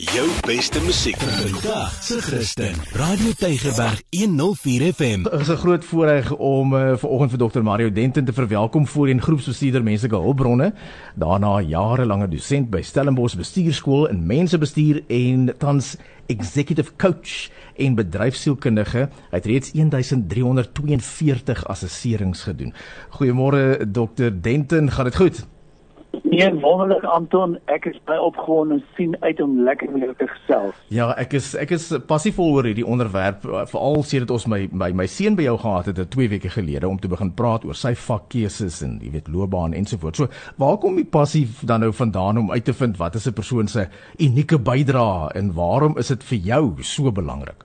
Jou beste musiek vandag se Christen. Radio Tygerberg 104 FM. Dit is 'n groot voorreg om uh, vanoggend vir Dr Mario Denton te verwelkom voor in groepsbestuurder menslike hulpbronne. Daarna jarelange dosent by Stellenbosch Bestuurskool in mensebestuur en tans executive coach en bedryfsielkundige. Hy het reeds 1342 assesserings gedoen. Goeiemôre Dr Denton, gaan dit goed? Nee, wonderlik Anton, ek is baie opgewonde en sien uit om lekker met jou te gesels. Ja, ek is ek is passievol oor hierdie onderwerp, veral sedert ons my my my seun by jou gehad het 2 weke gelede om te begin praat oor sy vakkeuses en jy weet loopbaan ensovoorts. So, waar kom die passie dan nou vandaan om uit te vind wat is 'n persoon se unieke bydrae en waarom is dit vir jou so belangrik?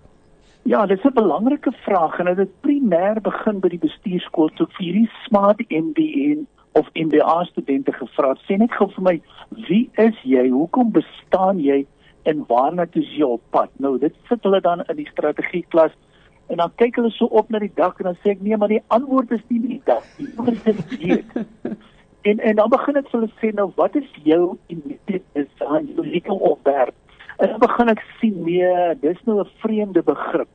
Ja, dit is 'n belangrike vraag en dit het primêr begin by die bestuurskool toe vir hierdie smart MBA of MBA studente gevra het, sê net gou vir my, wie is jy? Hoekom bestaan jy en waarna toe is jy op pad? Nou, dit sit hulle dan in die strategie klas en dan kyk hulle so op na die dak en dan sê ek nee, maar die antwoord is nie die dak nie. Dit is dit. en en dan begin ek vir hulle sê nou, wat is jou unieke is aan jou unieke opwerp? En dan begin ek sien nee, dis nou 'n vreemde begrip.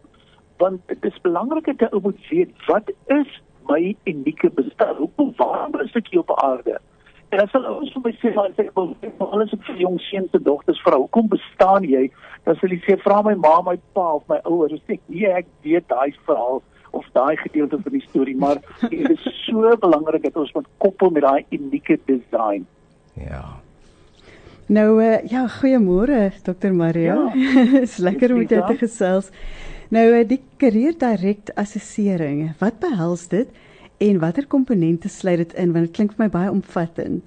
Want dit is belangrik dat jy moet weet wat is my unieke bestaan. Hoekom waarom is ek hier op aarde? En dan sal ons vir my sê maar sê ek alles op vir jong seuns en dogters vra. Hoekom bestaan jy? Dan sal hulle sê vra my ma, my pa of my ouers. Ek sê nee, ek weet daai verhaal of daai gedeelte van die storie, maar dit is so belangrik dat ons moet koppel met daai unieke design. Ja. Nou uh, ja, goeiemôre Dr. Maria. Ja, is lekker om jou te gesels. Nou eh, die career direct assessering, wat behels dit en watter komponente sluit dit in want dit klink vir my baie omvattend.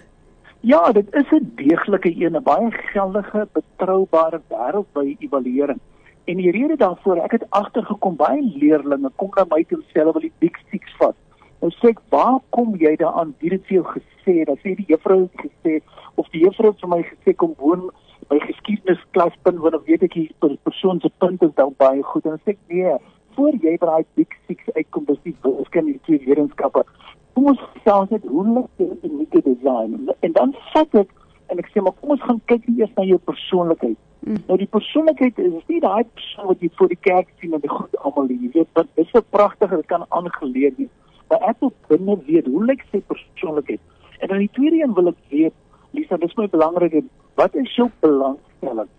Ja, dit is 'n deeglike een, 'n baie geldige, betroubare wêreldwye evaluering. En die rede daarvoor, ek het agtergekom baie leerders kom na my toe sê hulle wil die big six vat. Nou sê ek, "Waar kom jy daaraan? Wie het vir jou gesê?" Dan sê die juffrou gesê of die juffrou vir my gesê kom woon my geskiedenisklaspunt want ek weet ek die persoon se punt is dan baie goed. En ek sê nee voor jy by daai big six uitkom dis die wiskunde die twee wetenskappe. Kom ons sê net hoe lyk dit die design? En dan vat ek en ek sê maar kom ons gaan kyk eers na jou persoonlikheid. Mm. nou die persoonlikheid is nie daai persoon wat jy voor die kerk sien en die goed almal jy weet wat is so pragtig dit kan aangeleer wees maar ek wil binne weet hoe lyk sy persoonlikheid? En dan die tweede een wil ek weet Lisa, dis my belangrike wat is jou belangstelling?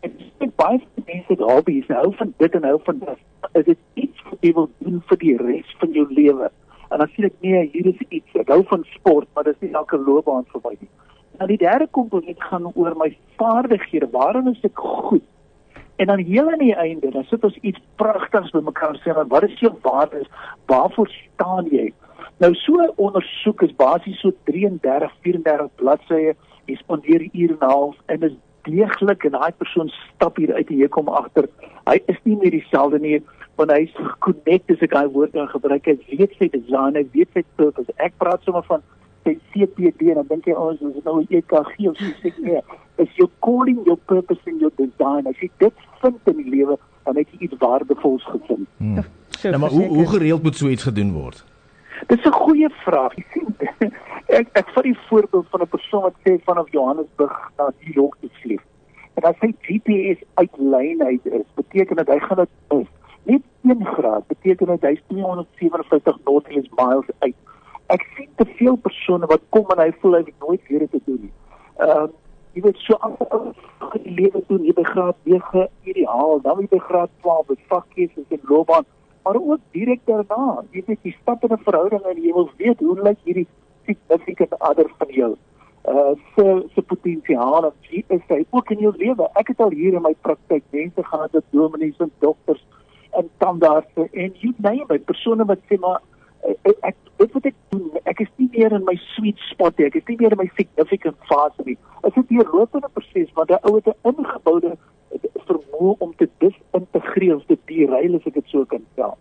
En baie mense het hobbies, hou van dit en hou van dit. Is dit iets wat jy wil doen vir die res van jou lewe? En dan sê ek nee, hier is iets. Ek hou van sport, maar dis nie elke loopbaan vir my nie. Nou die derde komponent gaan oor my vaardighede. Waarin is ek goed? En dan heel aan die einde, dan sit ons iets pragtigs bymekaar sê, wat is jou waardes? Waarvoor staan jy? Nou so ondersoek is basies so 33 34 bladsye jy spandeer ure en 'n half en is deeglik en daai persoon stap hier uit en jy kom agter. Hy is nie meer dieselfde nie want hy's gekonnekt as ek daai woord kan gebruik. Hy weet sy design hy weet sy purpose. Ek praat sommer van sy CPD en dan dink jy ons oh, is nou jy kan gee of sê. Nee is jou calling your purpose in your design. As jy dit vind in die lewe dan het jy iets waardevols gevind. Hmm. nou maar hoe hoe gereeld moet so iets gedoen word Dis 'n goeie vraag. Jy sien, ek ek vat die voorbeeld van 'n persoon wat sê vanaf Johannesburg na New York te vlieg. En as hy GPS uit lyn uit is, beteken dit hy gaan dit is. Net 1 graad beteken dit hy's 257 nautical miles uit. Ek sien te veel persone wat kom en hy voel hy het nooit weer te doen nie. Ehm uh, jy weet so aan die lewe doen jy by graad 9 ideaal, dan by graad 12 by vakkies en loopbaan maar ook direk daarna. Jy weet jy stap in 'n verhouding en jy wil weet hoe lyk hierdie significant other van jou. Uh so so potensiaal en wie is hy ook in jou lewe? Ek het al hier in my praktyk mense gehad wat dominees en dokters en tandartse en jy name it, persone wat sê maar ek ek weet wat ek doen. Ek is nie meer in my sweet spot nie. Ek is nie meer in my significant fase nie. Dit is 'n lopende proses waar 'n ou het 'n ingeboude vermoë om te disintegreer of te derail as ek dit so kan stel.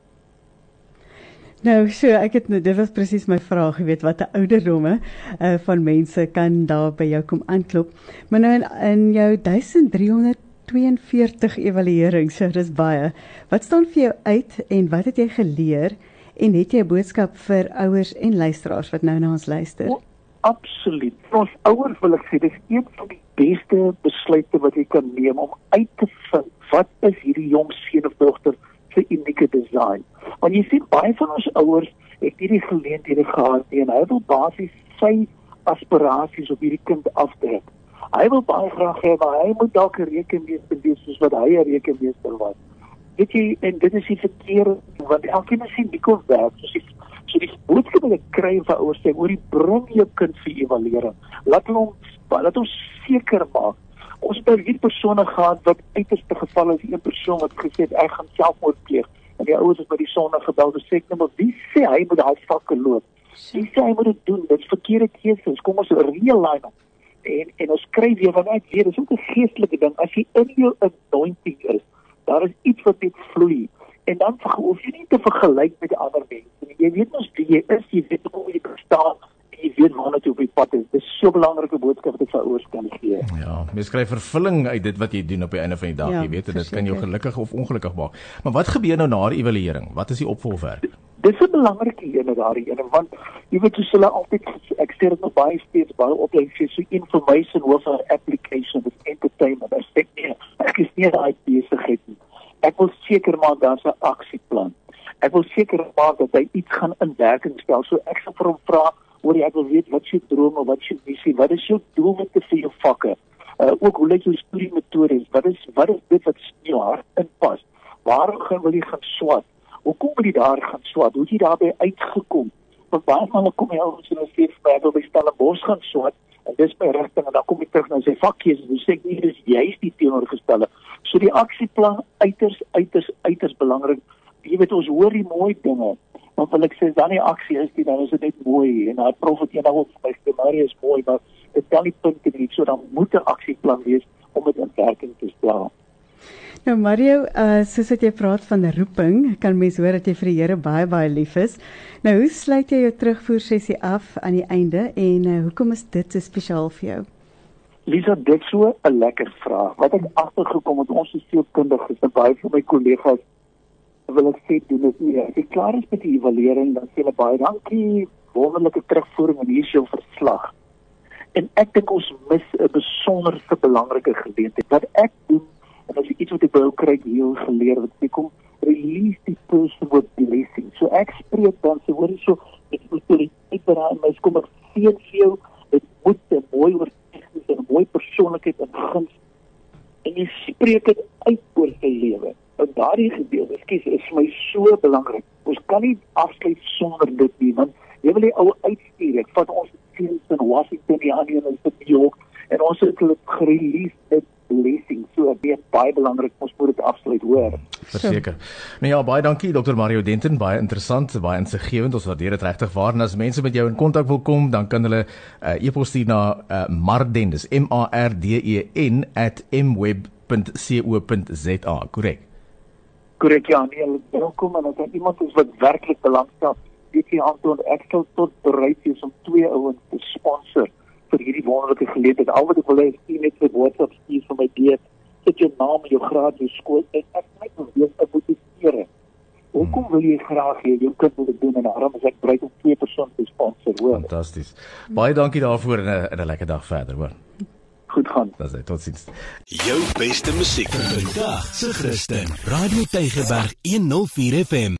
Nou, so ek het nou dit was presies my vraag, jy weet wat 'n ouderdomme uh, van mense kan daar by jou kom aanklop. Maar nou in, in jou 1342 evaluering, so dis baie. Wat staan vir jou uit en wat het jy geleer en het jy 'n boodskap vir ouers en luisteraars wat nou na ons luister? Absoluut. Ons ouers wil ek sê dis een van die beste besluite wat jy kan neem om uit te vind wat is hierdie jong seun of dogter se unieke design. Want jy sien baie van ons ouers het hierdie geleenthede gehad en hy wil basies sy aspirasies op hierdie kind afdruk. Hy wil baie graag hê maar hy moet dalk 'n rekenmeester wees soos wat hy 'n rekenmeester was. Weet jy en dit is die verkeerde want elkeen sien die kos werk soos die so die boodskap wat ek kry van ouers sê oor die bring jou kind vir evaluering. Laat hom laat ons seker maak ons het hierdie persone gehad wat uiterste gevalle is een persoon wat gesê het ek gaan selfmoord pleeg die ouers het by die sonde gebel en sê net maar wie sê hy moet daai vakke loop? Wie sê hy moet dit doen? Dit is verkeerde keuses. Kom ons reël line op en en ons kry weer want ek weet dis ook 'n geestelike ding. As jy in jou anointing is daar is iets wat net vloei. En dan hoef jy nie te vergelyk met die ander mense jy weet mos wie jy is. Jy weet hoe jy bestaan jy weet waarna jy op die pad is. Dis so 'n belangrike boodskap wat ek vir ouers kan gee. Ja, mens kry vervulling uit dit wat jy doen op die einde van die dag, ja, jy weet, dit kan jou gelukkig of ongelukkig maak. Maar wat gebeur nou na die evaluering? Wat is die opvolgwerk? Dis 'n belangrike een daardie een want jy weet hoe hulle altyd ek sê dit nog baie steeds baie opleiding sê so information over application of entertainment. Ek sê nee, ek is nie daai besigheid nie. Ek wil seker maak daar's 'n aksieplan. Ek wil seker maak dat hy iets gaan in werking stel. So ek sal vir hom vra oor jy wil weet wat jy drome, wat jy visie, wat is jou doelwitte vir jou vakke? Uh ook hoe lyk jou studie metodes? Wat is wat is dit wat in jou hart inpas? Waar gaan wil jy gaan swat? Hoekom wil jy daar gaan swat? Hoe het jy daarbey uitgekom? Want baie hulle kom hier ons in 'n steeds by hulle bestel 'n bos gaan swat en dis my rigting en dan kom ek terug na sy vakkies en sê ek nie dis juist die teenoorgestelde. So die aksieplan uiters uiters uiters belangrik. Jy weet ons hoor die mooi dinge, want wil ek sê dan die aksie is dit dan is dit net mooi en daai profet eendag ook vir my sê Maria is mooi maar dit kan nie punte nie so dan moet 'n aksieplan wees om dit in werking te stel. Nou Mario, uh soos wat jy praat van roeping, kan mens hoor dat jy vir die Here baie baie lief is. Nou hoe sluit jy jou terugvoer sessie af aan die einde en uh, hoekom is dit so spesiaal vir jou? Lisa, dit so 'n lekker vraag. Wat ek agtergekom het ons is sielkundiges en baie van my kollegas wil ek sê doen dit nie. As jy klaar is met die evaluering, dan sê hulle baie dankie, wonderlike terugvoering en hier is jou verslag. En ek dink ons mis 'n besonderse belangrike geleentheid. Wat ek doen, en as jy iets wat ek wou kry heel geleer wat ek kom release die person with blessing. So ek spreek dan sê hoor so ek moet vir die beraai my kom ek sien vir jou dit moet 'n mooi oortuiging en 'n mooi persoonlikheid en guns en jy spreek dit uit oor sy lewe in daardie gedeelte, skus, is vir my so belangrik. Ons kan nie afsluit sonder dit nie, want jy wil die ou uitstuur. Ek vat ons seuns in Washington, die ander in New York en ons het hulle gerelease dit blessing. So is baie belangrik ons moet dit afsluit, hoor. Verseker. Nou ja, baie dankie Dr. Mario Denton, baie interessant, baie insiggewend. Ons waardeer dit regtig waar. En as mense met jou in kontak wil kom, dan kan hulle uh, e-pos stuur na uh, Marden, dis M A R D E N @mweb.co.za. Korrek. Korrek ja, nee, welkom en as iemand is wat werklik belangstel, weet jy Anton, ek sal tot bereid wees om twee ouens te sponsor vir hierdie wonderlike geleentheid. Al wat ek wil hê is net 'n boodskap stuur vir my deur, sit jou naam en jou graad jou skool en ek net wil weet ek moet stuur. Hoekom wil jy graag hê jou kind moet doen en daarom is ek bereid om twee persone te sponsor. Fantasties. Baie dankie daarvoor en 'n lekker dag verder, hoor gaan. Dis dit. Totsiens. Jou beste musiek vandag se Christen. Radio Tygerberg 104 FM.